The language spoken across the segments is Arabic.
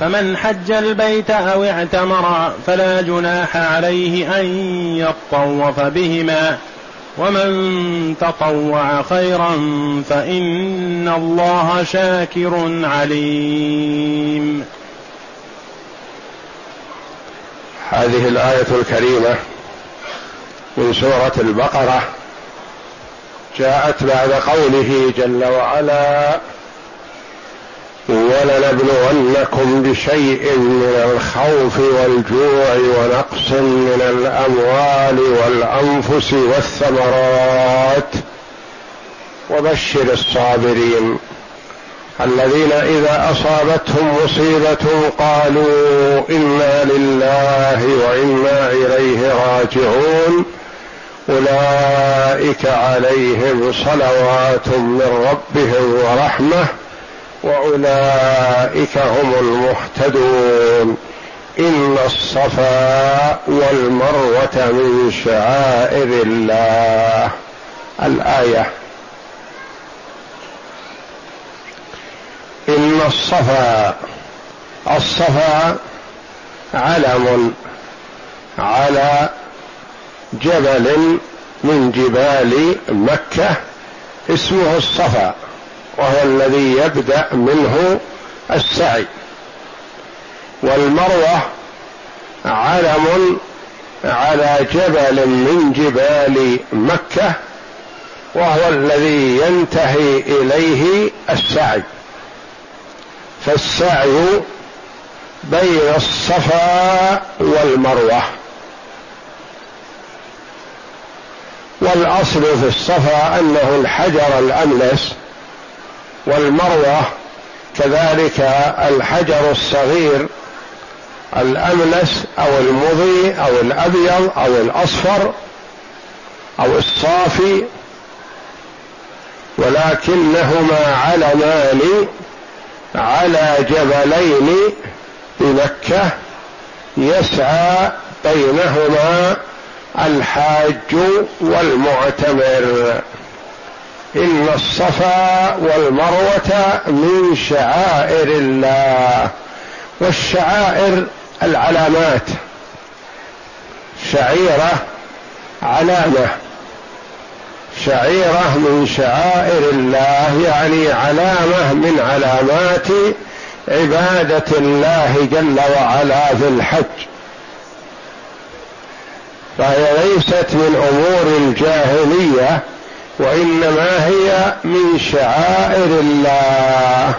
فمن حج البيت أو اعتمر فلا جناح عليه أن يطوف بهما. ومن تطوع خيرا فإن الله شاكر عليم. هذه الآية الكريمة من سورة البقرة جاءت بعد قوله جل وعلا ولنبلونكم بشيء من الخوف والجوع ونقص من الأموال والأنفس والثمرات. وبشر الصابرين. الذين إذا أصابتهم مصيبة قالوا إنا لله وإنا إليه راجعون. أولئك عليهم صلوات من ربهم ورحمة. وأولئك هم المهتدون. إن الصفا والمروة من شعائر الله. الآية. إن الصفا الصفا علم على جبل من جبال مكة اسمه الصفا وهو الذي يبدأ منه السعي. والمروة علم على جبل من جبال مكة وهو الذي ينتهي إليه السعي. فالسعي بين الصفا والمروة. والأصل في الصفا أنه الحجر الأملس والمروة كذلك الحجر الصغير الاملس أو المضي أو الأبيض أو الأصفر أو الصافي ولكنهما علمان على جبلين بمكه يسعى بينهما الحاج والمعتمر. ان الصفا والمروة من شعائر الله. والشعائر العلامات. شعيرة علامة. شعيرة من شعائر الله يعني علامة من علامات عبادة الله جل وعلا في الحج. فهي ليست من أمور الجاهلية. وإنما هي من شعائر الله.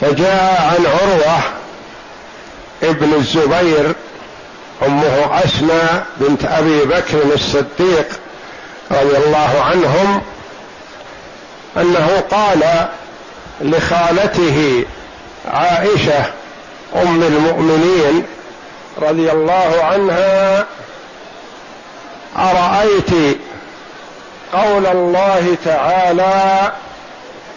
فجاء عن عروة ابن الزبير أمه أسماء بنت أبي بكر الصديق رضي الله عنهم أنه قال لخالته عائشة أم المؤمنين رضي الله عنها أرأيت قول الله تعالى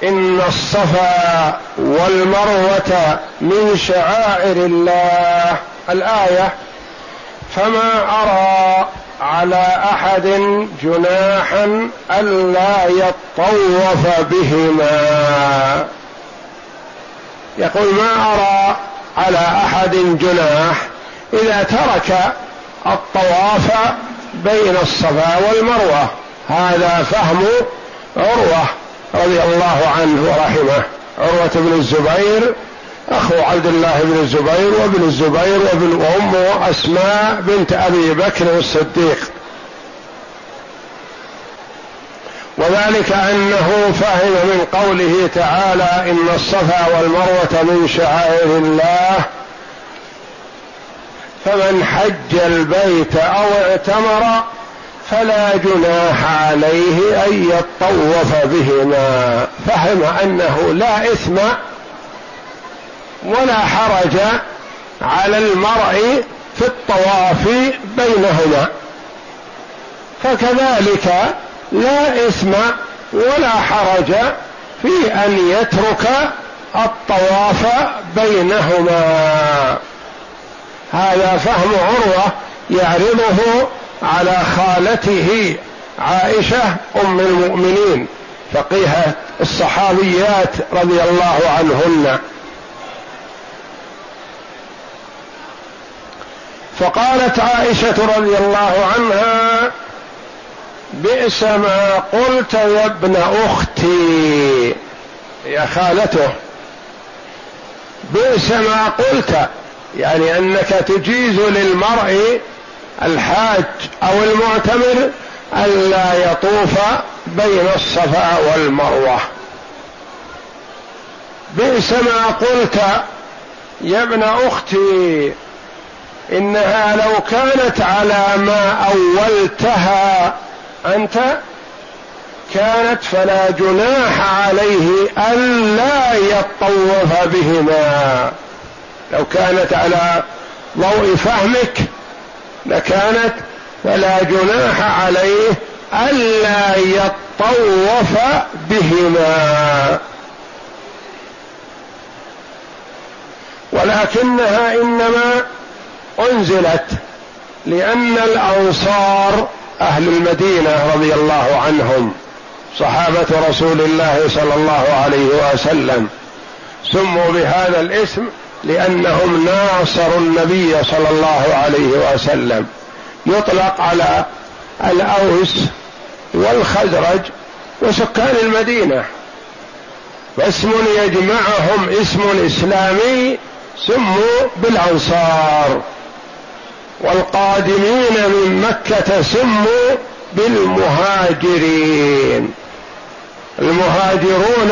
إن الصفا والمروة من شعائر الله الآية فما أرى على أحد جناحا ألا يطوف بهما. يقول ما أرى على أحد جناح إذا ترك الطواف بين الصفا والمروة. هذا فهم عروة رضي الله عنه ورحمه. عروة بن الزبير أخو عبد الله بن الزبير وابن الزبير وابن وامه أسماء بنت أبي بكر الصديق. وذلك أنه فهم من قوله تعالى إن الصفا والمروة من شعائر الله فمن حج البيت أو اعتمر فلا جناح عليه أن يطوف بهما. فهم أنه لا إثم ولا حرج على المرء في الطواف بينهما. فكذلك لا إثم ولا حرج في أن يترك الطواف بينهما. هذا فهم عروة يعرضه على خالته عائشة أم المؤمنين فقيهة الصحابيات رضي الله عنهن. فقالت عائشة رضي الله عنها بئس ما قلت يا ابن أختي يا خالته بئس ما قلت يعني أنك تجيز للمرء الحاج أو المعتمر ألا يطوف بين الصفا والمروة. بئس ما قلت يا ابن أختي إنها لو كانت على ما أولتها أنت كانت فلا جناح عليه ألا يطوف بهما. لو كانت على ضوء فهمك لكانت فلا جناح عليه ألا يطوف بهما. ولكنها إنما أنزلت لأن الأنصار أهل المدينة رضي الله عنهم صحابة رسول الله صلى الله عليه وسلم سموا بهذا الاسم لأنهم ناصروا النبي صلى الله عليه وسلم. يطلق على الأوس والخزرج وسكان المدينة. فاسم يجمعهم اسم إسلامي سموا بالأنصار. والقادمين من مكة سموا بالمهاجرين. المهاجرون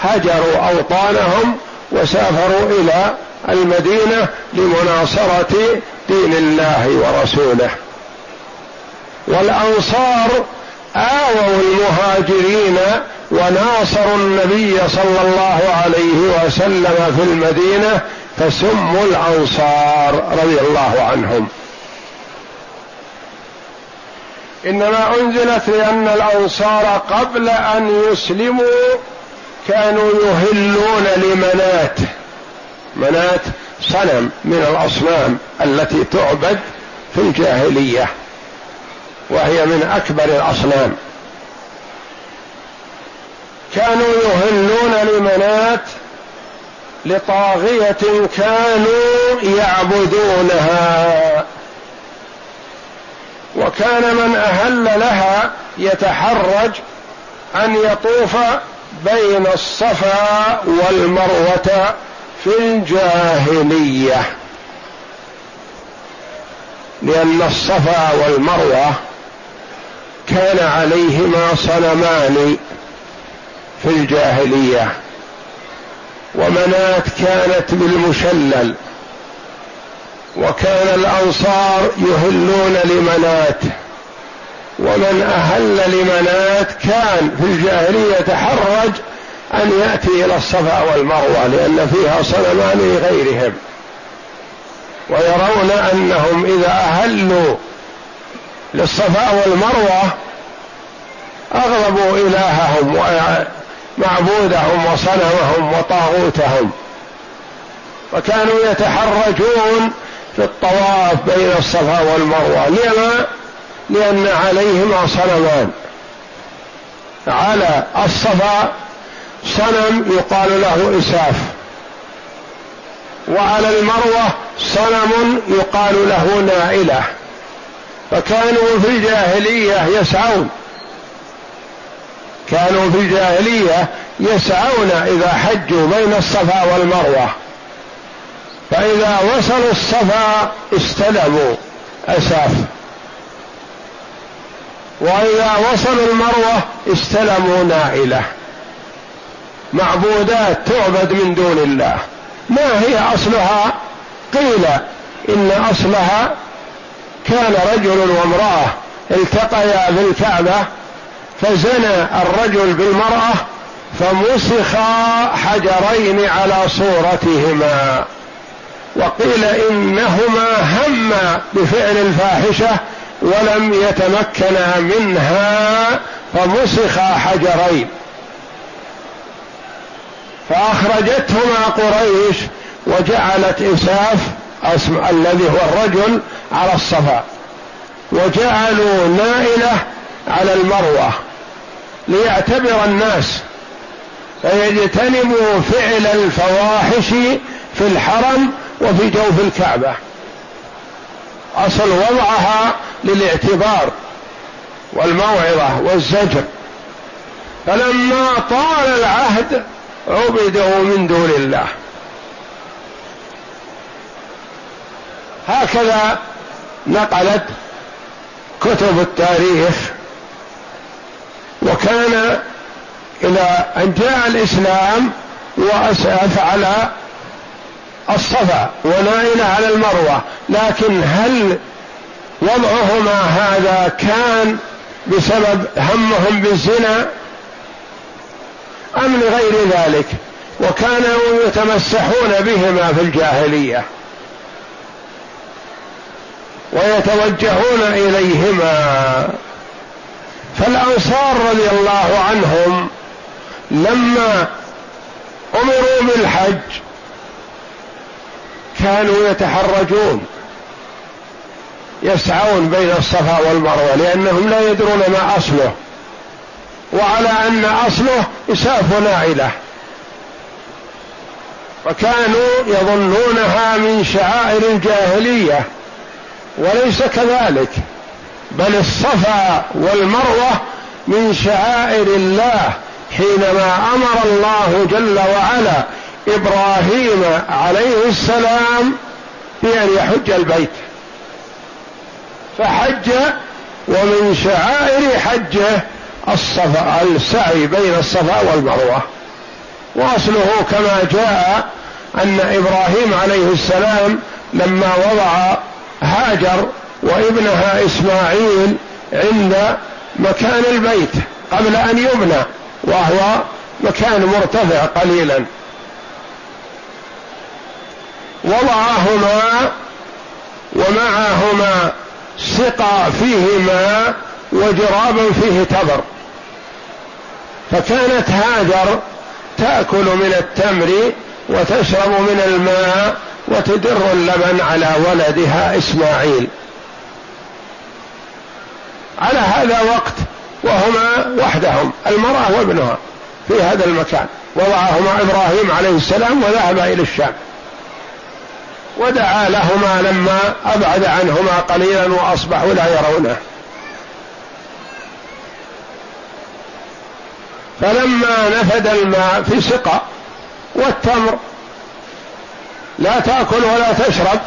هجروا أوطانهم وسافروا إلى المدينة لمناصرة دين الله ورسوله. والأنصار آووا المهاجرين وناصروا النبي صلى الله عليه وسلم في المدينة فسموا الأنصار رضي الله عنهم. إنما أنزلت لأن الأنصار قبل أن يسلموا كانوا يهلون لمنات منات صنم من الأصنام التي تعبد في الجاهلية وهي من أكبر الأصنام. كانوا يهلون لمنات لطاغية كانوا يعبدونها. وكان من أهل لها يتحرج أن يطوف بين الصفا والمروة في الجاهلية. لأن الصفا والمروة كان عليهما صنمان في الجاهلية. ومنات كانت بالمشلل. وكان الأنصار يهلون لمنات ومن أهل لمنات كان في الجاهلية يتحرج أن يأتي إلى الصفا والمروة لأن فيها صنمان لغيرهم. ويرون أنهم إذا أهلوا للصفا والمروة أغضبوا إلههم ومعبودهم وصنمهم وطاغوتهم. وكانوا يتحرجون في الطواف بين الصفا والمروة. لما؟ لأن عليهما صنمان على الصفا صنم يقال له إساف. وعلى المروة صنم يقال له نائلة. فكانوا في الجاهلية يسعون. كانوا في الجاهلية يسعون إذا حجوا بين الصفا والمروة. فإذا وصلوا الصفا استلموا أساف. وإذا وصلوا المروة استلموا نائلة. معبودات تعبد من دون الله. ما هي أصلها؟ قيل إن أصلها كان رجل وامرأة التقيا في الكعبة فزنى الرجل بالمرأة فمسخا حجرين على صورتهما. وقيل إنهما هما بفعل الفاحشة ولم يتمكنا منها فمسخا حجرين. فأخرجتهما قريش وجعلت اسم الذي هو الرجل على الصفا. وجعلوا نائلة على المروة ليعتبر الناس فيجتنبوا فعل الفواحش في الحرم وفي جوف الكعبة. أصل وضعها للاعتبار والموعظة والزجر. فلما طال العهد عبدوا من دون الله. هكذا نقلت كتب التاريخ. وكان إلى أن جاء الإسلام وأسعف على الصفا ونائل على المروة. لكن هل وضعهما هذا كان بسبب همهم بالزنا أم لغير ذلك وكانوا يتمسحون بهما في الجاهلية ويتوجهون إليهما. فالأنصار رضي الله عنهم لما أمروا بالحج كانوا يتحرجون. يسعون بين الصفا والمروة لأنهم لا يدرون ما أصله. وعلى أن أصله إساف ناعلة. وكانوا يظنونها من شعائر الجاهلية. وليس كذلك. بل الصفا والمروة من شعائر الله حينما أمر الله جل وعلا إبراهيم عليه السلام بأن يحج البيت. فحج ومن شعائر حجه الصفا السعي بين الصفا والمروة. وأصله كما جاء أن إبراهيم عليه السلام لما وضع هاجر وابنها إسماعيل عند مكان البيت قبل أن يبنى وهو مكان مرتفع قليلا. وضعهما ومعهما سقى فيه ماء وجراب فيه تبر. فكانت هاجر تأكل من التمر وتشرب من الماء وتدر اللبن على ولدها إسماعيل. على هذا وقت وهما وحدهم المرأة وابنها في هذا المكان وضعهما إبراهيم عليه السلام وذهب إلى الشام. ودعا لهما لما أبعد عنهما قليلا واصبحوا لا يرونه. فلما نفد الماء في سقى والتمر لا تأكل ولا تشرب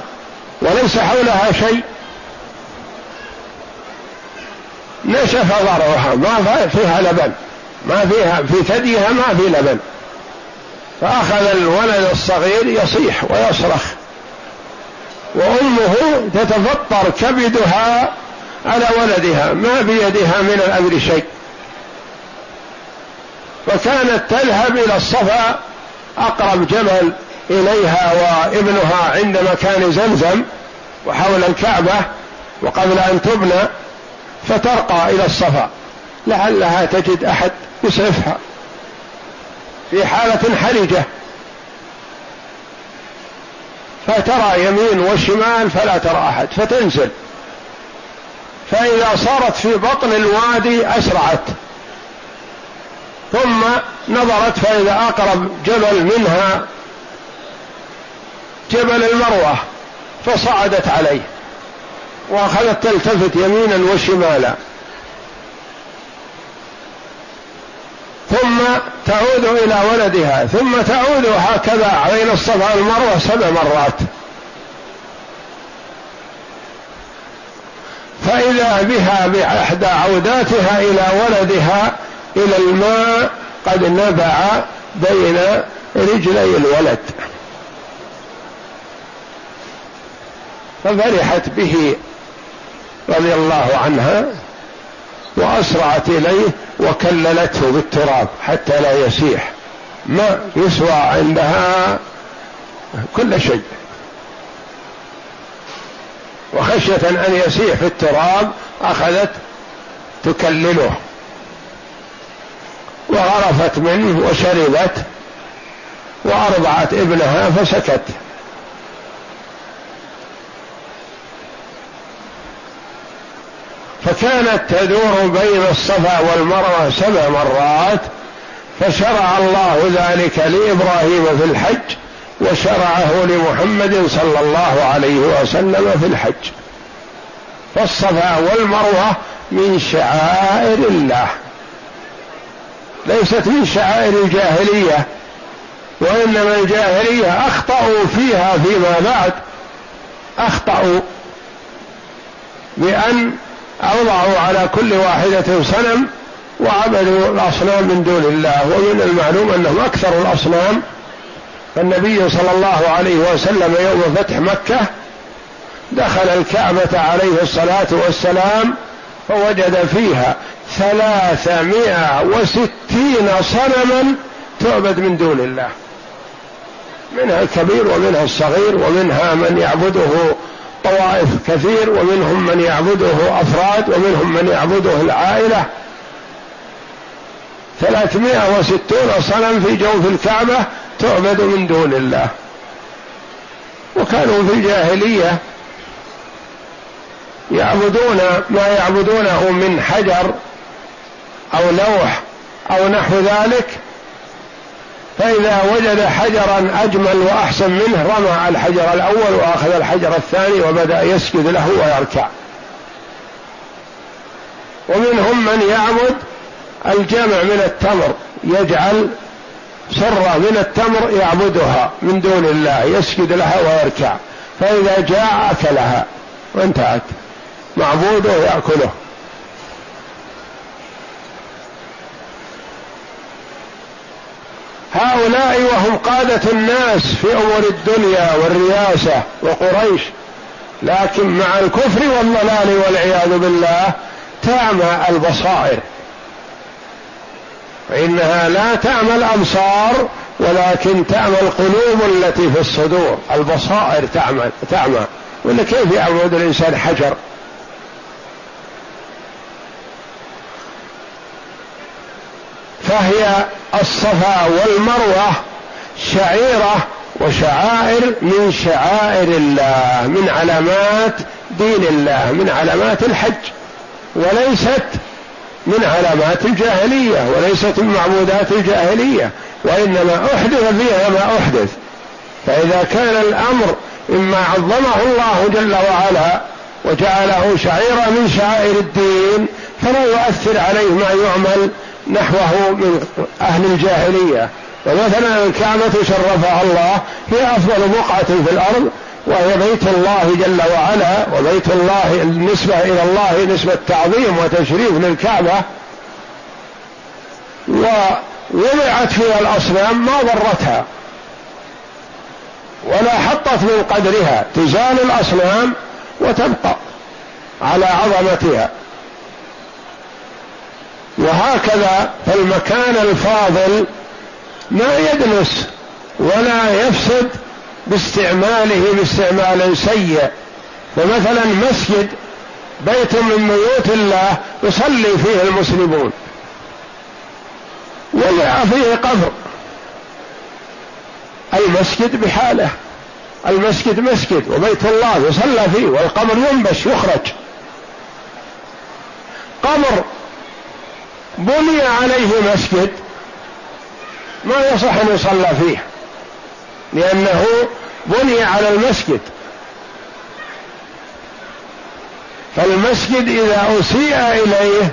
وليس حولها شيء. نشف ضرعها ما فيها لبن ما فيها في ثديها ما في لبن. فأخذ الولد الصغير يصيح ويصرخ. وأمه تتفطر كبدها على ولدها ما بيدها من الأمر شيء. فكانت تذهب إلى الصفا أقرب جبل إليها وابنها عند مكان زمزم وحول الكعبة وقبل أن تبنى فترقى إلى الصفا. لعلها تجد أحد يسعفها في حالة حرجة. فترى يمين وشمال فلا ترى أحد فتنزل. فإذا صارت في بطن الوادي أسرعت. ثم نظرت فإذا أقرب جبل منها جبل المروة فصعدت عليه. وأخذت تلتفت يمينا وشمالا. ثم تعود إلى ولدها ثم تعود هكذا بين الصفا والمروه سبع مرات. فإذا بها بإحدى عوداتها إلى ولدها إلى الماء قد نبع بين رجلي الولد. ففرحت به رضي الله عنها وأسرعت إليه وكللته بالتراب حتى لا يسيح. ما يسوى عندها كل شيء. وخشية أن يسيح في التراب أخذت تكلله. وغرفت منه وشربت وأرضعت ابنها فسكت. وكانت تدور بين الصفا والمروة سبع مرات فشرع الله ذلك لإبراهيم في الحج وشرعه لمحمد صلى الله عليه وسلم في الحج. فالصفا والمروة من شعائر الله. ليست من شعائر الجاهلية وإنما الجاهلية أخطأوا فيها فيما بعد. أخطأوا بأن أوضعوا على كل واحدة صنم وعبدوا الأصنام من دون الله. ومن المعلوم أنهم أكثر الأصنام فالنبي صلى الله عليه وسلم يوم فتح مكة. دخل الكعبة عليه الصلاة والسلام فوجد فيها ثلاثمائة وستين صنما تعبد من دون الله. منها الكبير ومنها الصغير ومنها من يعبده طوائف كثير ومنهم من يعبده أفراد ومنهم من يعبده العائلة. ثلاثمائة وستون صنم في جوف الكعبة تعبد من دون الله. وكانوا في الجاهلية يعبدون ما يعبدونه من حجر أو لوح أو نحو ذلك فإذا وجد حجرا أجمل وأحسن منه رمى الحجر الأول وأخذ الحجر الثاني وبدأ يسجد له ويركع. ومنهم من يعبد الجمع من التمر يجعل سرة من التمر يعبدها من دون الله يسجد لها ويركع. فإذا جاء أكلها وانتهت. معبوده يأكله هؤلاء وهم قادة الناس في أمور الدنيا والرياسة وقريش. لكن مع الكفر والضلال والعياذ بالله تعمى البصائر. فإنها لا تعمى الأبصار ولكن تعمى القلوب التي في الصدور. البصائر تعمى تعمى ولا كيف يعبد الإنسان حجر؟ فهي الصفا والمروة شعيرة وشعائر من شعائر الله من علامات دين الله من علامات الحج وليست من علامات الجاهلية وليست من معبودات الجاهلية وإنما أحدث فيها ما أحدث. فإذا كان الأمر مما عظمه الله جل وعلا وجعله شعيره من شعائر الدين فلا يؤثر عليه ما يعمل نحوه من أهل الجاهلية. ومثلا الكعبة شرفها الله هي أفضل بقعة في الأرض وهي بيت الله جل وعلا وبيت الله النسبة إلى الله نسبة تعظيم وتشريف للكعبة. ووضعت فيها الأصنام ما ضرتها ولا حطت من قدرها. تزال الأصنام وتبقى على عظمتها. وهكذا فالمكان الفاضل ما يدنس ولا يفسد باستعماله باستعمال سيء فمثلا مسجد بيت من بيوت الله يصلي فيه المسلمون وضع فيه قبر. المسجد بحاله. المسجد مسجد وبيت الله يصلى فيه والقبر ينبش يخرج. قبر بني عليه مسجد ما يصح أن يصلى فيه لأنه بني على المسجد. فالمسجد إذا أسيء إليه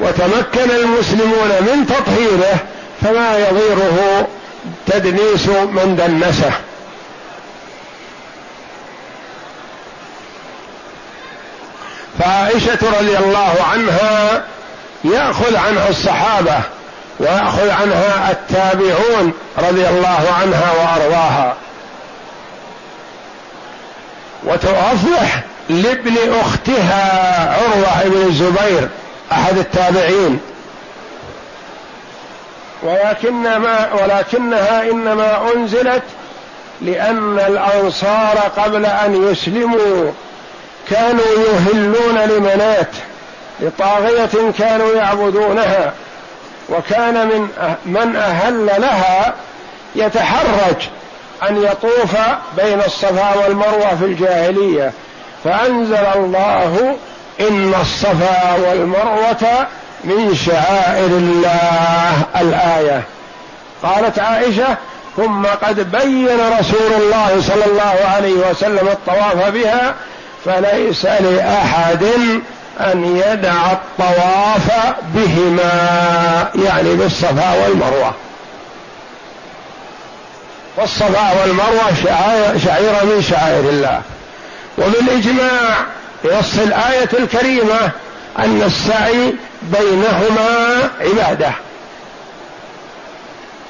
وتمكن المسلمون من تطهيره فما يضيره تدنيس من دنسه. فعائشة رضي الله عنها يأخذ عنها الصحابة ويأخذ عنها التابعون رضي الله عنها وأرضاها. وتوضح لابن أختها عروة بن الزبير أحد التابعين. ولكنما ولكنها إنما أنزلت لأن الأنصار قبل أن يسلموا كانوا يهلون لمنات لطاغية كانوا يعبدونها وكان من أه- من أهل لها يتحرج أن يطوف بين الصفا والمروة في الجاهلية. فأنزل الله إن الصفا والمروة من شعائر الله الآية. قالت عائشة ثم قد بين رسول الله صلى الله عليه وسلم الطواف بها فليس لأحد أن يدع الطواف بهما يعني بالصفا والمروة. والصفا والمروة شعيرة من شعائر الله. وبالإجماع بنص الآية الكريمة أن السعي بينهما عبادة.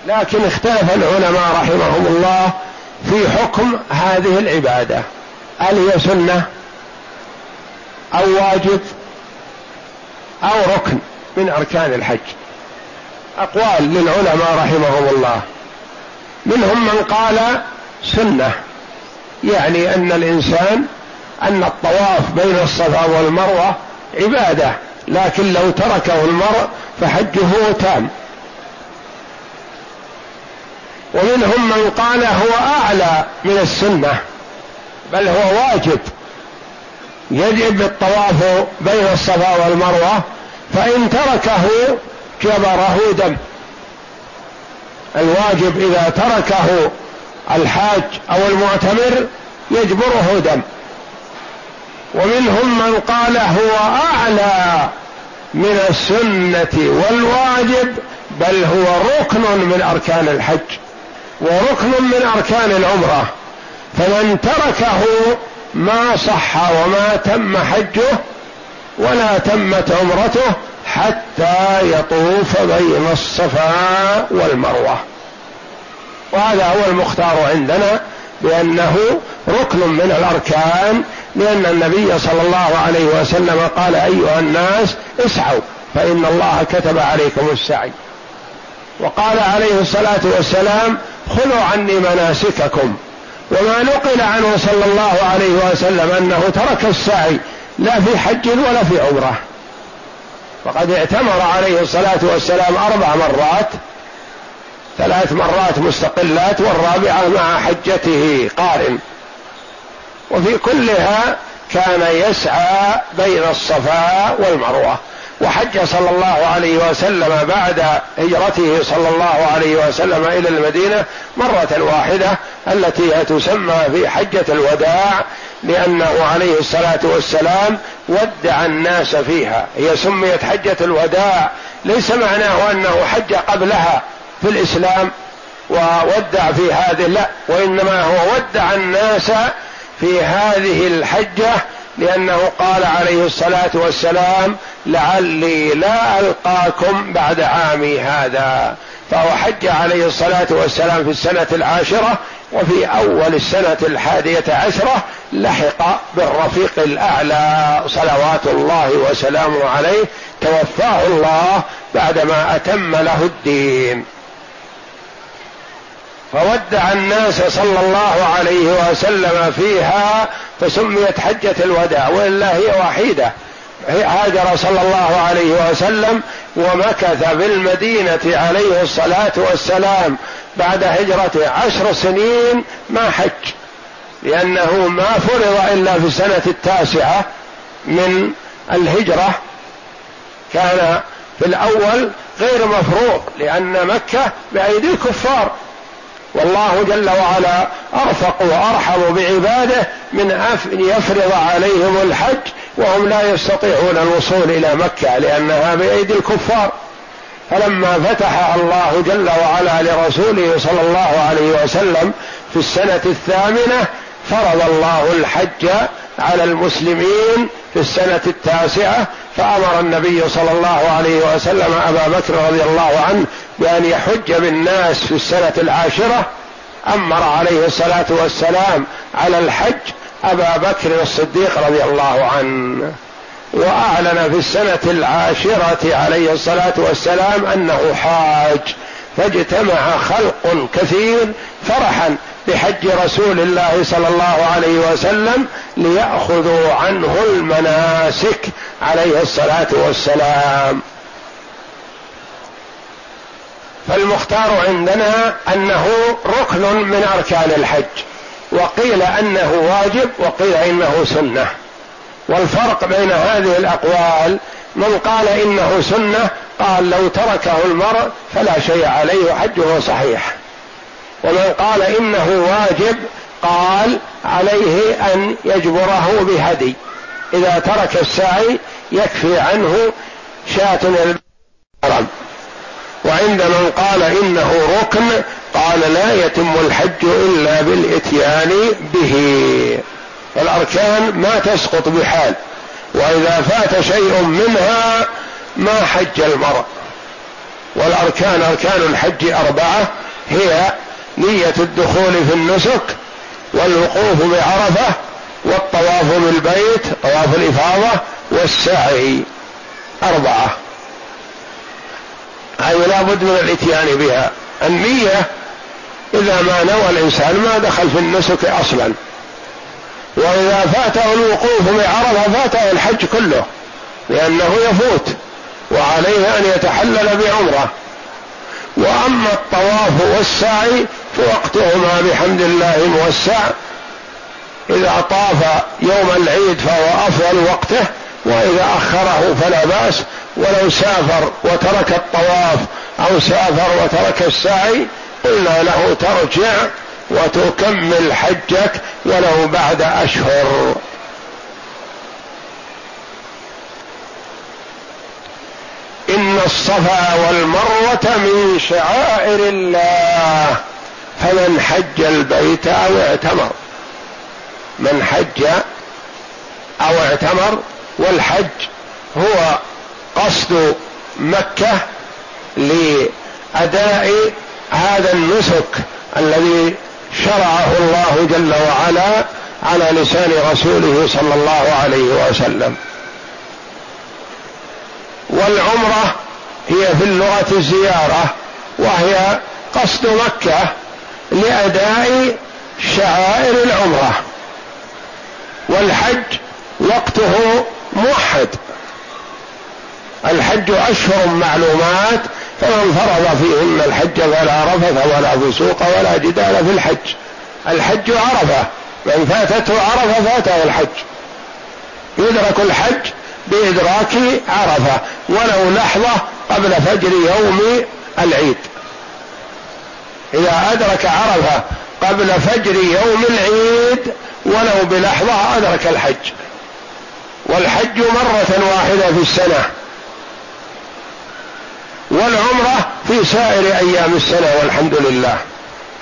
لكن اختلف العلماء رحمهم الله في حكم هذه العبادة. هل هي سنة أو واجب؟ أو ركن من أركان الحج. أقوال للعلماء رحمهم الله. منهم من قال سنة يعني أن الإنسان أن الطواف بين الصفا والمروة عبادة لكن لو تركه المرء فحجه تام. ومنهم من قال هو أعلى من السنة بل هو واجب. يجب الطواف بين الصفا والمروة فإن تركه جبره دم. الواجب إذا تركه الحاج أو المعتمر يجبره دم. ومنهم من قال هو أعلى من السنة والواجب بل هو ركن من أركان الحج. وركن من أركان العمرة. فمن تركه ما صح وما تم حجه ولا تمت عمرته حتى يطوف بين الصفا والمروة. وهذا هو المختار عندنا بأنه ركن من الأركان لأن النبي صلى الله عليه وسلم قال أيها الناس اسعوا فإن الله كتب عليكم السعي. وقال عليه الصلاة والسلام خذوا عني مناسككم. وما نقل عنه صلى الله عليه وسلم أنه ترك السعي لا في حج ولا في عمرة. وقد اعتمر عليه الصلاة والسلام أربع مرات ثلاث مرات مستقلات والرابعة مع حجته قارن. وفي كلها كان يسعى بين الصفا والمروة. وحج صلى الله عليه وسلم بعد هجرته صلى الله عليه وسلم إلى المدينة مرة واحدة التي تسمى في حجة الوداع لأنه عليه الصلاة والسلام ودع الناس فيها. هي سميت حجة الوداع. ليس معناه أنه حج قبلها في الإسلام وودع في هذه لا وإنما هو ودع الناس في هذه الحجة لأنه قال عليه الصلاة والسلام لعلي لا ألقاكم بعد عامي هذا. فهو حج عليه الصلاة والسلام في السنة العاشرة وفي أول السنة الحادية عشرة لحق بالرفيق الأعلى صلوات الله وسلامه عليه توفاه الله بعدما أتم له الدين. فودع الناس صلى الله عليه وسلم فيها فسميت حجة الوداع وإلا هي وحيدة. هاجر صلى الله عليه وسلم ومكث في المدينة عليه الصلاة والسلام بعد هجرته عشر سنين ما حج لأنه ما فرض إلا في السنة التاسعة من الهجرة. كان في الأول غير مفروض لأن مكة بأيدي الكفار. والله جل وعلا أرفق وأرحم بعباده من ان يفرض عليهم الحج وهم لا يستطيعون الوصول إلى مكة لأنها بأيدي الكفار. فلما فتح الله جل وعلا لرسوله صلى الله عليه وسلم في السنة الثامنة فرض الله الحج على المسلمين في السنة التاسعة فأمر النبي صلى الله عليه وسلم أبا بكر رضي الله عنه بأن يحج بالناس في السنة العاشرة أمر عليه الصلاة والسلام على الحج أبا بكر الصديق رضي الله عنه. وأعلن في السنة العاشرة عليه الصلاة والسلام أنه حاج. فاجتمع خلق كثير فرحا بحج رسول الله صلى الله عليه وسلم ليأخذوا عنه المناسك عليه الصلاة والسلام. فالمختار عندنا أنه ركن من أركان الحج وقيل أنه واجب وقيل إنه سنة. والفرق بين هذه الأقوال من قال إنه سنة قال لو تركه المرء فلا شيء عليه وحجه صحيح. ومن قال إنه واجب قال عليه أن يجبره بهدي. إذا ترك السعي يكفي عنه شاة الحرم. وعند من قال إنه ركن قال لا يتم الحج إلا بالإتيان به. فالأركان ما تسقط بحال وإذا فات شيء منها ما حج المرء. والأركان أركان الحج أربعة هي نية الدخول في النسك والوقوف بعرفة والطواف بالبيت طواف الإفاضة والسعي. أربعة. هذه لا بد من الاتيان بها. النية إذا ما نوى الإنسان ما دخل في النسك أصلا. وإذا فاته الوقوف بعرفة فاته الحج كله لأنه يفوت وعليه أن يتحلل بعمرة. وأما الطواف والسعي فوقتهما بحمد الله موسع. إذا طاف يوم العيد فهو أفضل وقته وإذا أخره فلا بأس ولو سافر وترك الطواف أو سافر وترك السعي قلنا له ترجع وتكمل حجك ولو بعد أشهر. إن الصفا والمروة من شعائر الله فمن حج البيت أو اعتمر. من حج أو اعتمر والحج هو قصد مكة لأداء هذا النسك الذي شرعه الله جل وعلا على لسان رسوله صلى الله عليه وسلم. والعمرة هي في اللغة الزيارة وهي قصد مكة لأداء شعائر العمرة. والحج وقته موحد. الحج أشهر معلومات فمن فرض فيهن الحج فلا رفث ولا فسوق ولا جدال في الحج. الحج عرفة من فاتته عرفة فاته الحج. يدرك الحج بإدراك عرفة ولو لحظة قبل فجر يوم العيد. إذا أدرك عرفة قبل فجر يوم العيد ولو بلحظة أدرك الحج. والحج مرة واحدة في السنة. والعمرة في سائر أيام السنة والحمد لله.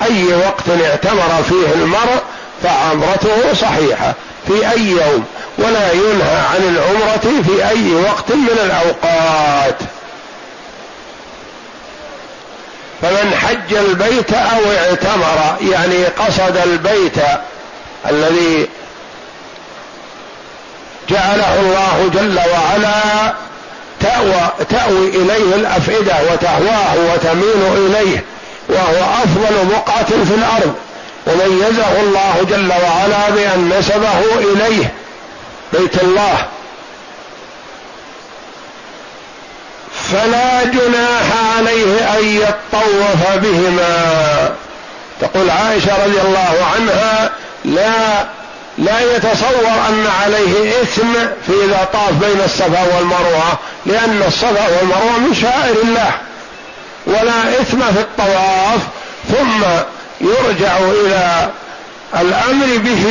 أي وقت اعتمر فيه المرء فعمرته صحيحة في أي يوم ولا ينهى عن العمرة في أي وقت من الأوقات. فمن حج البيت أو اعتمر يعني قصد البيت الذي جعله الله جل وعلا تأوى, تأوي إليه الأفئدة وتهواه وتميل إليه وهو أفضل بقعة في الأرض. وميزه الله جل وعلا بأن نسبه إليه بيت الله. فلا جناح عليه أن يطوف بهما. تقول عائشة رضي الله عنها لا لا يتصور أن عليه إثم في إذا طاف بين الصفا والمروة لأن الصفا والمروة من شعائر الله. ولا إثم في الطواف ثم يرجع إلى الأمر به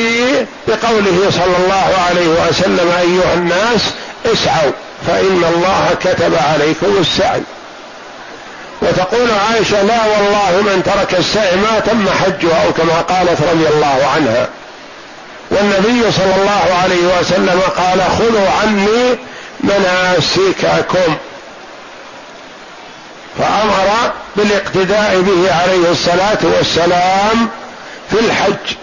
بقوله صلى الله عليه وسلم أيها الناس اسعوا فإن الله كتب عليكم السعي. وتقول عائشة لا والله من ترك السعي ما تم حجه أو كما قالت رضي الله عنها. والنبي صلى الله عليه وسلم قال خذوا عني مناسككم. فأمر بالاقتداء به عليه الصلاة والسلام في الحج.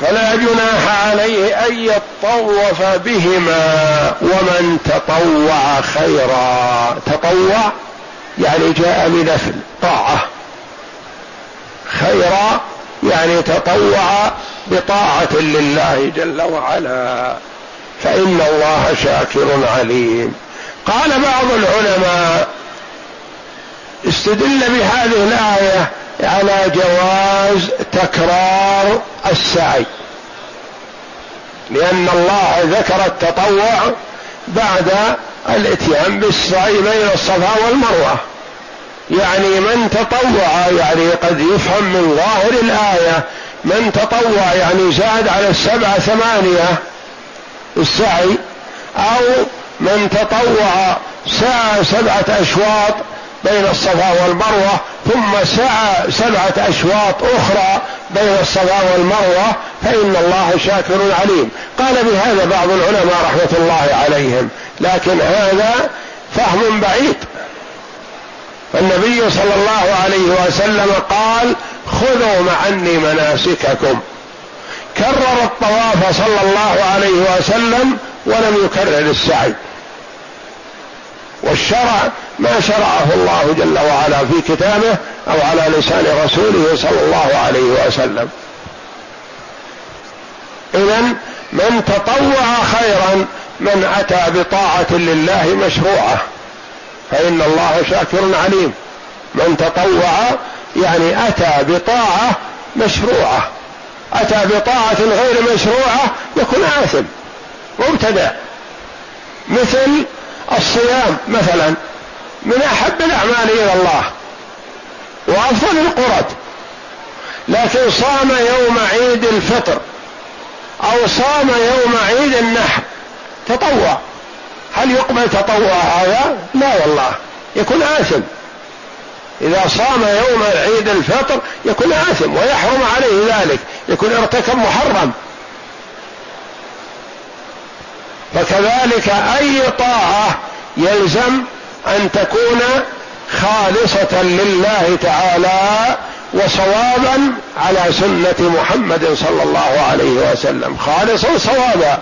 فلا جناح عليه أن يطوف بهما ومن تطوع خيرا. تطوع يعني جاء بنفل طاعة. خيرا يعني تطوع بطاعة لله جل وعلا. فإن الله شاكر عليم. قال بعض العلماء استدل بهذه الآية على جواز تكرار السعي. لأن الله ذكر التطوع بعد الإتيان بالسعي بين الصفا والمروة. يعني من تطوع يعني قد يفهم من ظاهر الآية من تطوع يعني زاد على السبعة ثمانية السعي أو من تطوع سعى سبعة أشواط بين الصفا والمروة ثم سعى سبعة أشواط أخرى بين الصفا والمروة فإن الله شاكر عليم. قال بهذا بعض العلماء رحمة الله عليهم لكن هذا فهم بعيد. فالنبي صلى الله عليه وسلم قال خذوا عني مناسككم. كرر الطواف صلى الله عليه وسلم ولم يكرر السعي. والشرع ما شرعه الله جل وعلا في كتابه أو على لسان رسوله صلى الله عليه وسلم. اذا من تطوع خيرا من أتى بطاعة لله مشروعة. فإن الله شاكر عليم. من تطوع يعني أتى بطاعة مشروعة. أتى بطاعة غير مشروعة يكون آثم مبتدع. مثل الصيام مثلا من أحب الأعمال إلى الله وأفضل القرب لكن صام يوم عيد الفطر أو صام يوم عيد النحر تطوع. هل يقبل تطوع هذا؟ لا والله يكون آثم. إذا صام يوم عيد الفطر يكون آثم ويحرم عليه ذلك يكون ارتكب محرم. فكذلك أي طاعة يلزم أن تكون خالصة لله تعالى وصوابا على سنة محمد صلى الله عليه وسلم. خالصا صوابا.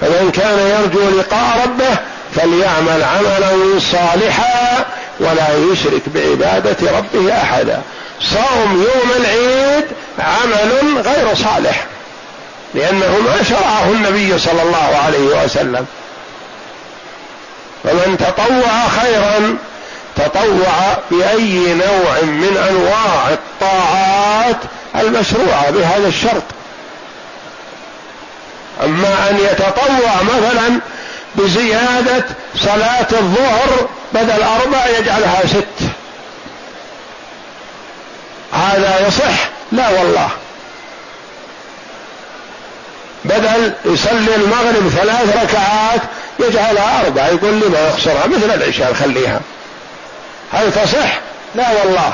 فمن كان يرجو لقاء ربه فليعمل عملا صالحا ولا يشرك بعبادة ربه أحدا. صوم يوم العيد عمل غير صالح لأنه ما شرعه النبي صلى الله عليه وسلم. فمن تطوع خيرا تطوع بأي نوع من أنواع الطاعات المشروعة بهذا الشرط. أما أن يتطوع مثلا بزيادة صلاة الظهر بدل أربع يجعلها ست. هذا يصح؟ لا والله. بدل يصلي المغرب ثلاث ركعات يجعلها أربع يقول لي ما يخسرها مثل العشاء خليها هل تصح؟ لا والله.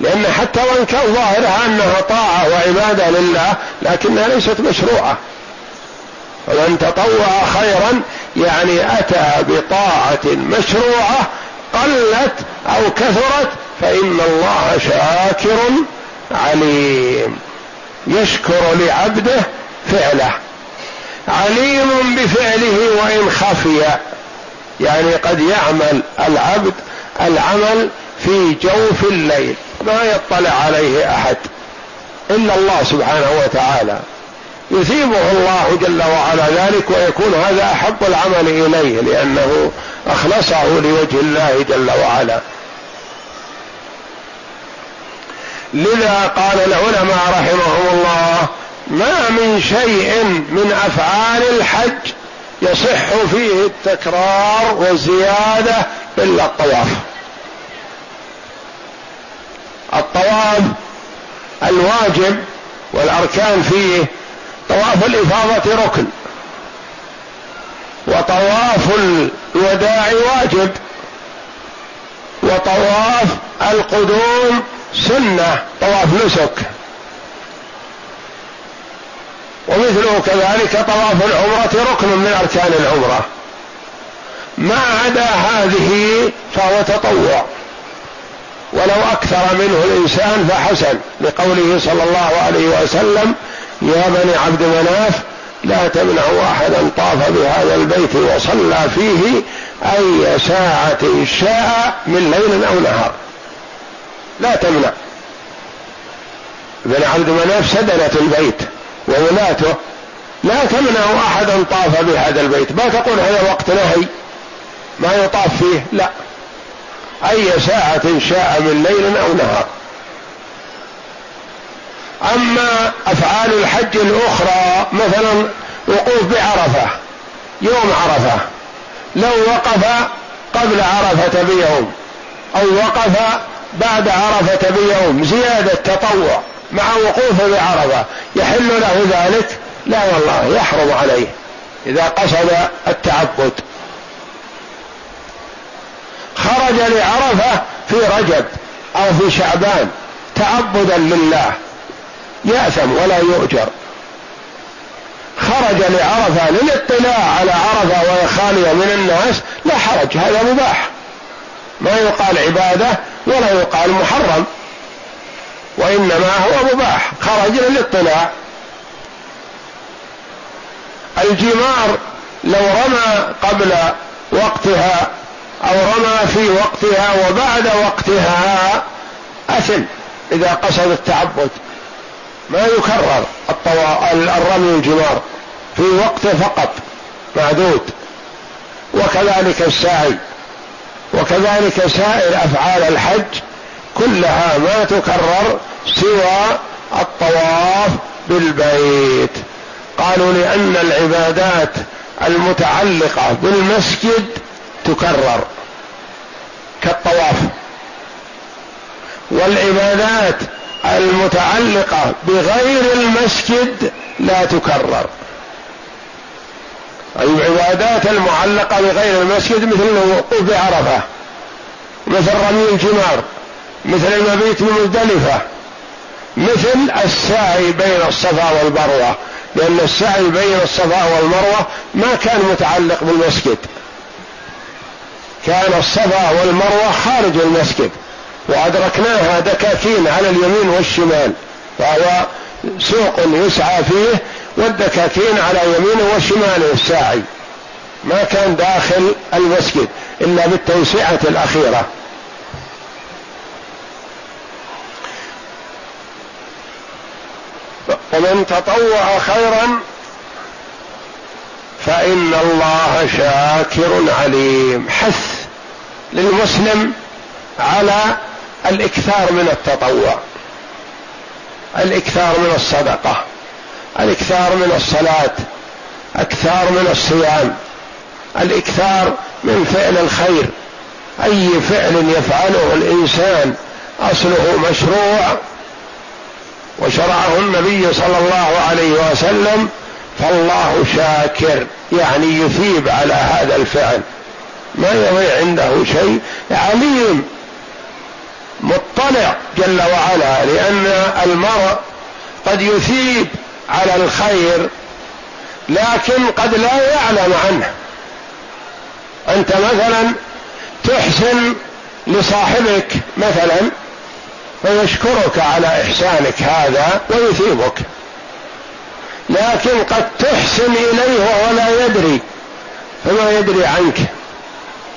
لأن حتى وإن كان ظاهرها أنها طاعة وعبادة لله لكنها ليست مشروعة. ومن تطوع خيرا يعني أتى بطاعة مشروعة قلت أو كثرت فإن الله شاكر عليم. يشكر لعبده فعله. عليم بفعله وإن خفي. يعني قد يعمل العبد العمل في جوف الليل ما يطلع عليه أحد إلا الله سبحانه وتعالى. يثيبه الله جل وعلا ذلك ويكون هذا أحب العمل إليه لأنه أخلصه لوجه الله جل وعلا. لذا قال العلماء رحمهم الله ما من شيء من أفعال الحج يصح فيه التكرار والزيادة إلا الطواف. الطواف الواجب والأركان فيه طواف الإفاضة ركن. وطواف الوداع واجب. وطواف القدوم سنة طواف نسك. ومثله كذلك طواف العمرة ركن من أركان العمرة. ما عدا هذه فهو تطوع. ولو أكثر منه الإنسان فحسن لقوله صلى الله عليه وسلم يا بني عبد مناف لا تمنعوا أحدا طاف بهذا البيت وصلى فيه أي ساعة شاء من ليل أو نهار. لا تمنع. بن عبد مناف سدنة البيت وولاته. لا تمنع أحدا طاف بهذا البيت. ما تقول هذا وقت نهي؟ ما يطاف فيه؟ لا. أي ساعة شاء من ليل أو نهار. أما أفعال الحج الأخرى مثلا وقوف بعرفة يوم عرفة لو وقف قبل عرفة بيوم أو وقف بعد عرفة بيوم زيادة تطوع مع وقوفه بعرفة يحل له ذلك؟ لا والله يحرم عليه إذا قصد التعبد. خرج لعرفة في رجب أو في شعبان تعبدا لله. يأثم ولا يؤجر. خرج لعرفة للاطلاع على عرفة وهي خالية من الناس لا حرج هذا مباح. ما يقال عبادة ولا يقال محرم. وإنما هو مباح خرج للاطلاع. الجمار لو رمى قبل وقتها أو رمى في وقتها وبعد وقتها أثم إذا قصد التعبد. ما يكرر الرمي الجمار في وقته فقط معدود. وكذلك السعي وكذلك سائر أفعال الحج كلها ما تكرر سوى الطواف بالبيت. قالوا لأن العبادات المتعلقة بالمسجد تكرر كالطواف. والعبادات المتعلقة بغير المسجد لا تكرر. العبادات المعلقة بغير المسجد مثل الوقوف بعرفة مثل رمي الجمار مثل المبيت بمزدلفة مثل السعي بين الصفا والمروة لأن السعي بين الصفا والمروة ما كان متعلق بالمسجد. كان الصفا والمروة خارج المسجد. وأدركناها دكاكين على اليمين والشمال فهو سوق يسعى فيه والدكاكين على يمينه وشماله الساعي. ما كان داخل المسجد إلا بالتوسعة الأخيرة. ومن تطوع خيرا فإن الله شاكر عليم. حث للمسلم على الإكثار من التطوع الإكثار من الصدقة الإكثار من الصلاة أكثار من الصيام الإكثار من فعل الخير. أي فعل يفعله الإنسان أصله مشروع وشرعه النبي صلى الله عليه وسلم فالله شاكر يعني يثيب على هذا الفعل. ما يضيع عنده شيء عليم. مطلع جل وعلا لأن المرء قد يثيب على الخير لكن قد لا يعلم عنه. أنت مثلا تحسن لصاحبك مثلا فيشكرك على إحسانك هذا ويثيبك. لكن قد تحسن إليه وهو لا يدري فما يدري عنك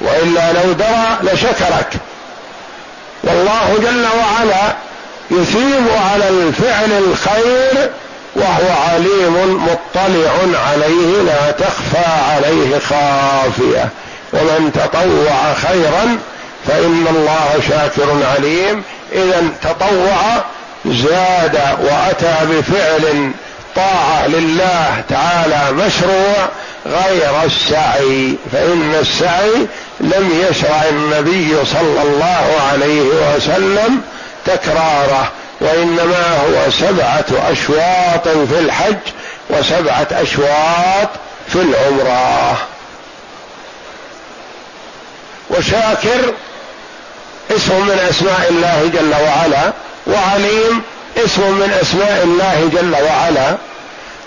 وإلا لو درى لشكرك. والله جل وعلا يثيب على الفعل الخير وهو عليم مطلع عليه لا تخفى عليه خافية. ومن تطوع خيرا فإن الله شاكر عليم. اذا تطوع زاد وأتى بفعل طاعه لله تعالى مشروع غير السعي. فإن السعي لم يشرع النبي صلى الله عليه وسلم تكراره وإنما هو سبعة أشواط في الحج وسبعة أشواط في العمرة. وشاكر اسم من أسماء الله جل وعلا وعليم اسم من أسماء الله جل وعلا.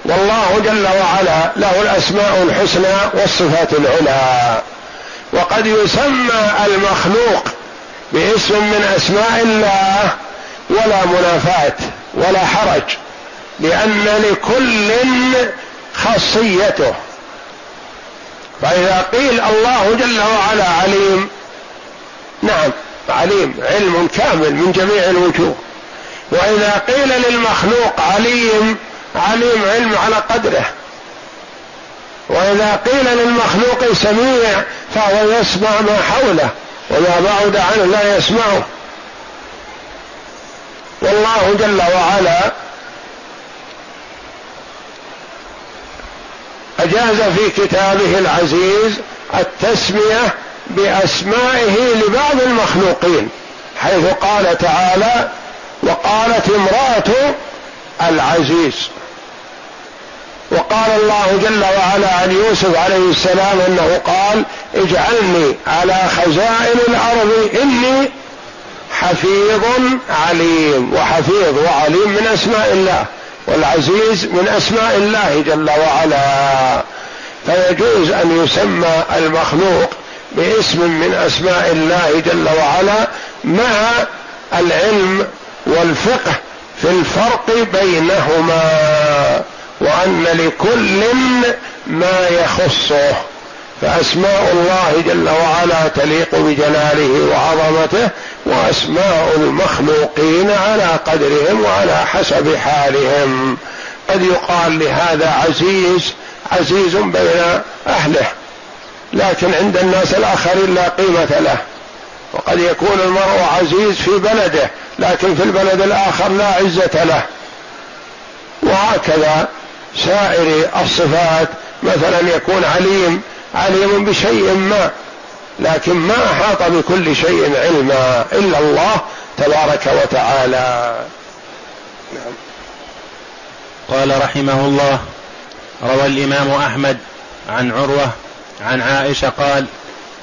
والله جل وعلا له الأسماء الحسنى والصفات العلى. وقد يسمى المخلوق باسم من أسماء الله ولا منافاة ولا حرج لأن لكل خاصيته فإذا قيل الله جل وعلا عليم نعم عليم علم كامل من جميع الوجوه. وإذا قيل للمخلوق عليم عليم علم على قدره. وإذا قيل للمخلوق سميع فهو يسمع ما حوله وما بعد عنه لا يسمعه. والله جل وعلا أجاز في كتابه العزيز التسمية بأسمائه لبعض المخلوقين حيث قال تعالى وقالت امرأة العزيز. وقال الله جل وعلا عن يوسف عليه السلام أنه قال اجعلني على خزائن الأرض إني حفيظ عليم وحفيظ وعليم من أسماء الله والعزيز من أسماء الله جل وعلا. فيجوز أن يسمى المخلوق باسم من أسماء الله جل وعلا مع العلم والفقه في الفرق بينهما. وأن لكل ما يخصه. فأسماء الله جل وعلا تليق بجلاله وعظمته وأسماء المخلوقين على قدرهم وعلى حسب حالهم. قد يقال لهذا عزيز عزيز بين أهله لكن عند الناس الآخرين لا قيمة له. وقد يكون المرء عزيز في بلده لكن في البلد الآخر لا عزة له. وهكذا سائر الصفات. مثلا يكون عليم عليم بشيء ما لكن ما أحاط بكل شيء علما إلا الله تبارك وتعالى. نعم. قال رحمه الله روى الإمام أحمد عن عروة عن عائشة قال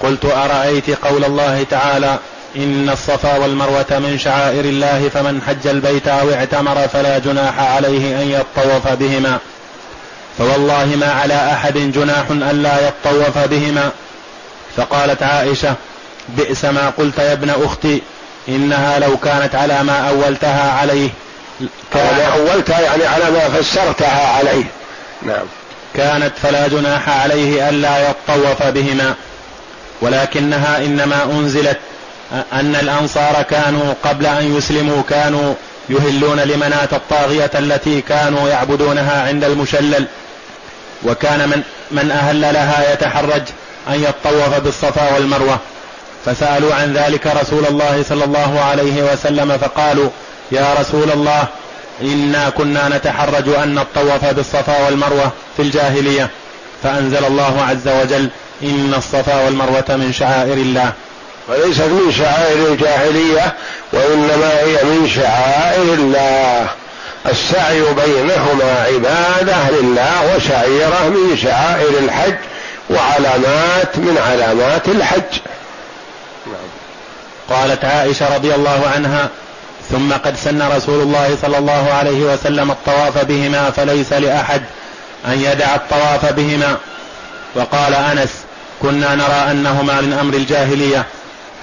قلت أرأيت قول الله تعالى إن الصفا والمروة من شعائر الله فمن حج البيت أو اعتمر فلا جناح عليه أن يطوف بهما. فوالله ما على أحد جناح الا يطوف بهما. فقالت عائشة بئس ما قلت يا ابن أختي إنها لو كانت على ما أولتها عليه. كان أولتها يعني على ما فسرتها عليه. نعم. كانت فلا جناح عليه الا يطوف بهما. ولكنها إنما أنزلت أن الأنصار كانوا قبل أن يسلموا كانوا يهلون لمناة الطاغية التي كانوا يعبدونها عند المشلل. وكان من من أهل لها يتحرج أن يطوف بالصفا والمروة. فسألوا عن ذلك رسول الله صلى الله عليه وسلم فقالوا يا رسول الله إنا كنا نتحرج أن نطوف بالصفا والمروة في الجاهلية. فأنزل الله عز وجل إن الصفا والمروة من شعائر الله. وليست من شعائر الجاهلية وإنما هي من شعائر الله. السعي بينهما عبادة لله وشعيره من شعائر الحج وعلامات من علامات الحج. قالت عائشة رضي الله عنها ثم قد سن رسول الله صلى الله عليه وسلم الطواف بهما فليس لأحد أن يدع الطواف بهما. وقال أنس كنا نرى أنهما من أمر الجاهلية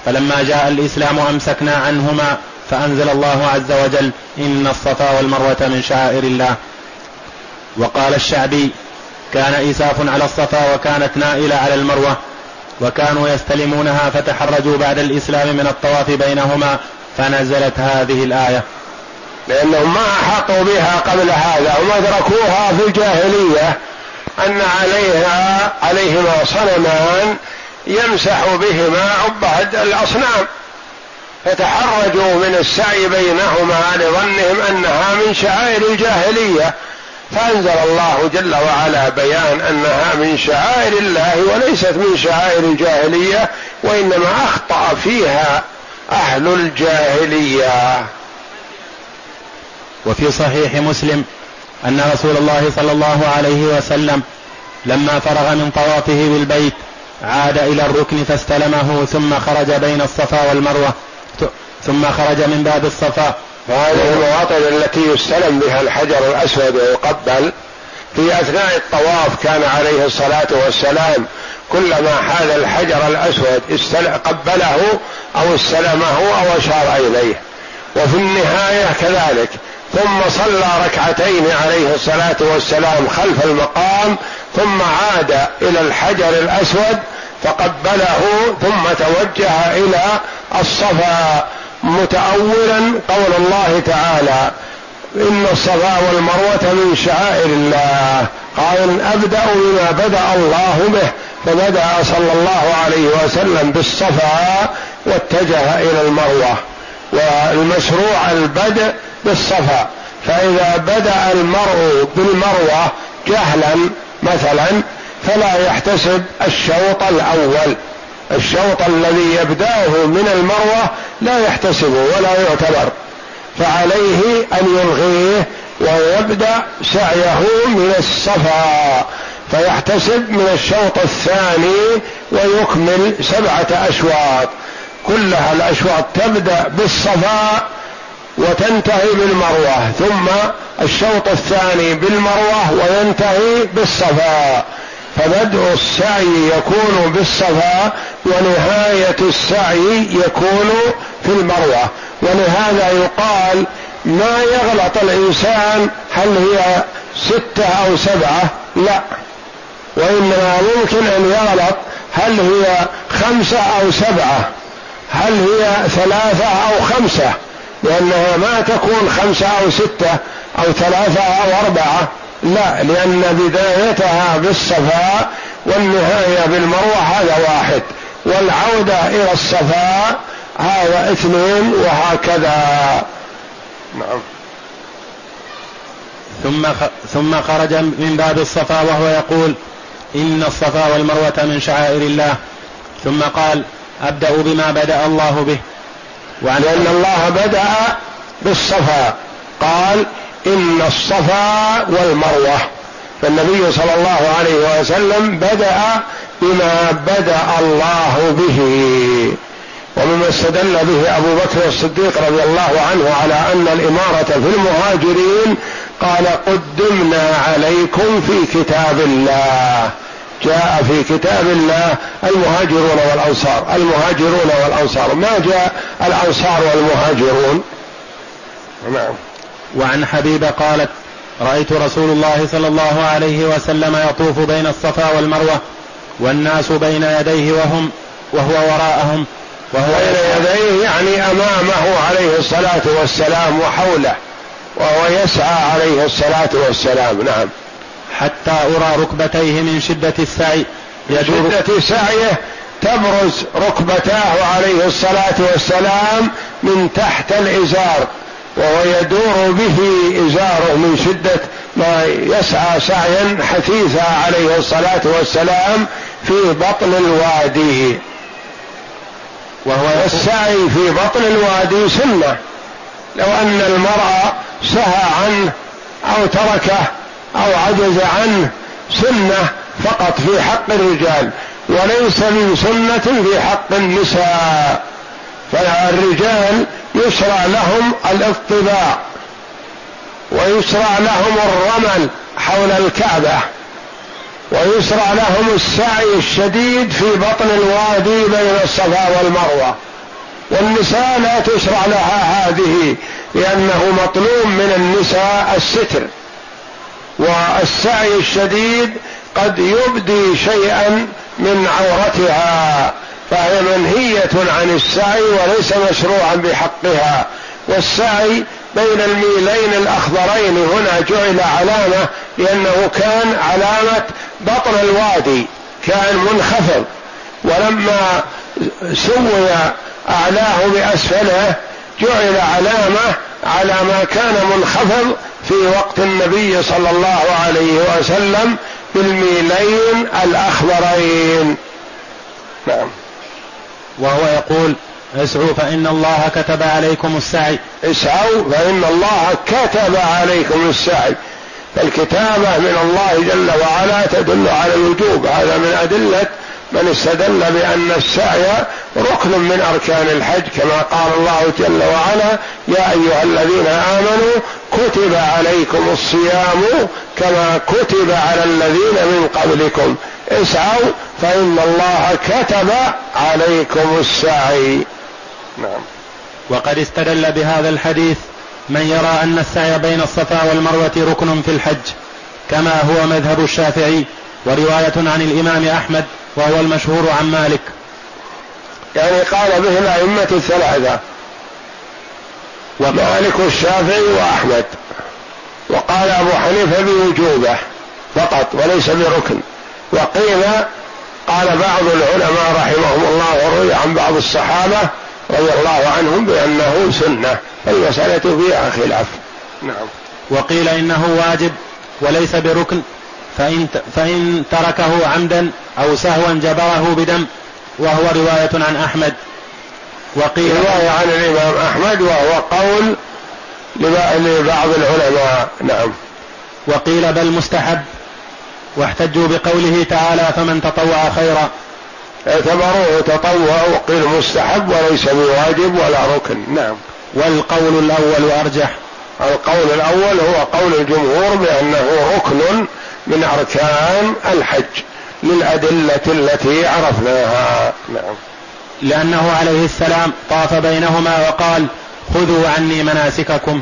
فلما جاء الإسلام أمسكنا عنهما فأنزل الله عز وجل إن الصفا والمروة من شعائر الله. وقال الشعبي كان إيساف على الصفا وكانت نائلة على المروة وكانوا يستلمونها فتحرجوا بعد الإسلام من الطواف بينهما فنزلت هذه الآية. لأنهم ما أحاطوا بها قبل هذا وما أدركوها في الجاهلية أن عليها عليهما صنمان يمسح بهما عباد الأصنام. فتحرجوا من السعي بينهما لظنهم أنها من شعائر الجاهلية. فأنزل الله جل وعلا بيان أنها من شعائر الله وليست من شعائر الجاهلية وإنما أخطأ فيها أهل الجاهلية. وفي صحيح مسلم أن رسول الله صلى الله عليه وسلم لما فرغ من طوافه بالبيت عاد إلى الركن فاستلمه ثم خرج بين الصفا والمروة. ثم خرج من باب الصفا. وهذه المواطن التي يستلم بها الحجر الأسود ويقبل. في أثناء الطواف كان عليه الصلاة والسلام. كلما حاز الحجر الأسود قبله أو استلمه أو أشار إليه. وفي النهاية كذلك. ثم صلى ركعتين عليه الصلاة والسلام خلف المقام. ثم عاد إلى الحجر الأسود فقبله ثم توجه إلى الصفا متأولا قول الله تعالى إن الصفا والمروة من شعائر الله. قال أبدأ بما بدأ الله به فبدأ صلى الله عليه وسلم بالصفا واتجه إلى المروة والمشروع البدء بالصفا. فإذا بدأ المرء بالمروة جهلا مثلا فلا يحتسب الشوط الأول. الشوط الذي يبدأه من المروة لا يحتسبه ولا يعتبر. فعليه أن يلغيه ويبدأ سعيه من الصفا. فيحتسب من الشوط الثاني ويكمل سبعة أشواط. كلها الأشواط تبدأ بالصفا وتنتهي بالمروة ثم الشوط الثاني بالمروة وينتهي بالصفا. فبدء السعي يكون بالصفا ونهاية السعي يكون في المروة. ولهذا يقال ما يغلط الإنسان هل هي ستة أو سبعة؟ لا. وإنما ممكن أن يغلط هل هي خمسة أو سبعة؟ هل هي ثلاثة أو خمسة؟ لأنها ما تكون خمسة أو ستة أو ثلاثة أو أربعة. لا لأن بدايتها بالصفاء والنهاية بالمروة هذا واحد والعودة إلى الصفاء هذا اثنين وهكذا. نعم. ثم ثم خرج من باب الصفا وهو يقول إن الصفا والمروة من شعائر الله. ثم قال أبدأ بما بدأ الله به. وعن لأن الله بدأ بالصفا. قال إن الصفا والمروة. فالنبي صلى الله عليه وسلم بدأ بما بدأ الله به ومما استدل به أبو بكر الصديق رضي الله عنه على أن الإمارة في المهاجرين قال قدمنا عليكم في كتاب الله. جاء في كتاب الله المهاجرون والأنصار المهاجرون والأنصار. ما جاء الأنصار والمهاجرون؟ نعم. وعن حبيبة قالت رأيت رسول الله صلى الله عليه وسلم يطوف بين الصفا والمروة والناس بين يديه وهم وهو وراءهم وهو بين يديه يعني أمامه عليه الصلاة والسلام وحوله وهو يسعى عليه الصلاة والسلام. نعم. حتى أرى ركبتيه من شدة السعي. يدور شدة سعيه تبرز ركبتاه عليه الصلاة والسلام من تحت الإزار. وهو يدور به إزاره من شدة ما يسعى سعيا حثيثا عليه الصلاة والسلام في بطن الوادي. وهو السعي في بطن الوادي سنة. لو أن المرأة سهى عنه أو تركه أو عجز عنه سنة فقط في حق الرجال وليس من سنة في حق النساء. فالرجال يشرع لهم الاطباع ويشرع لهم الرمل حول الكعبة ويشرع لهم السعي الشديد في بطن الوادي بين الصفا والمروة. والنساء لا تشرع لها هذه لأنه مطلوب من النساء الستر. والسعي الشديد قد يبدي شيئا من عورتها. فهي منهية عن السعي وليس مشروعا بحقها. والسعي بين الميلين الأخضرين. هنا جعل علامة لأنه كان علامة بطن الوادي كان منخفض. ولما سوي أعلاه بأسفله جعل علامة على ما كان منخفض في وقت النبي صلى الله عليه وسلم بالميلين الأخضرين. نعم. وهو يقول اسعوا فإن الله كتب عليكم السعي. اسعوا فإن الله كتب عليكم السعي. فالكتابة من الله جل وعلا تدل على الوجوب. هذا من أدلة من استدل بأن السعي ركن من أركان الحج. كما قال الله جل وعلا يا أيها الذين آمنوا كتب عليكم الصيام كما كتب على الذين من قبلكم. اسعوا فإن الله كتب عليكم السعي. نعم. وقد استدل بهذا الحديث من يرى أن السعي بين الصفا والمروة ركن في الحج كما هو مذهب الشافعي ورواية عن الإمام أحمد وهو المشهور عن مالك. يعني قال به الأئمة الثلاثة ومالك الشافعي وأحمد وقال أبو حنيفة بوجوبة فقط وليس بركن. وقيل قال بعض العلماء رحمهم الله وروي عن بعض الصحابة رضي الله عنهم بأنه سنة فالمسألة فيها خلاف. نعم. وقيل إنه واجب وليس بركن فإن, فإن تركه عمدا أو سهوا جبره بدم وهو رواية عن أحمد. وقيل رواية عن الإمام أحمد وهو قول لبعض العلماء. نعم. وقيل بل مستحب واحتجوا بقوله تعالى فمن تطوع خيرا. اعتبروه تطوع وقيل مستحب وليس بواجب ولا ركن. نعم. والقول الأول أرجح. القول الأول هو قول الجمهور بأنه ركن من أركان الحج للأدلة التي عرفناها. نعم. لأنه عليه السلام طاف بينهما وقال خذوا عني مناسككم.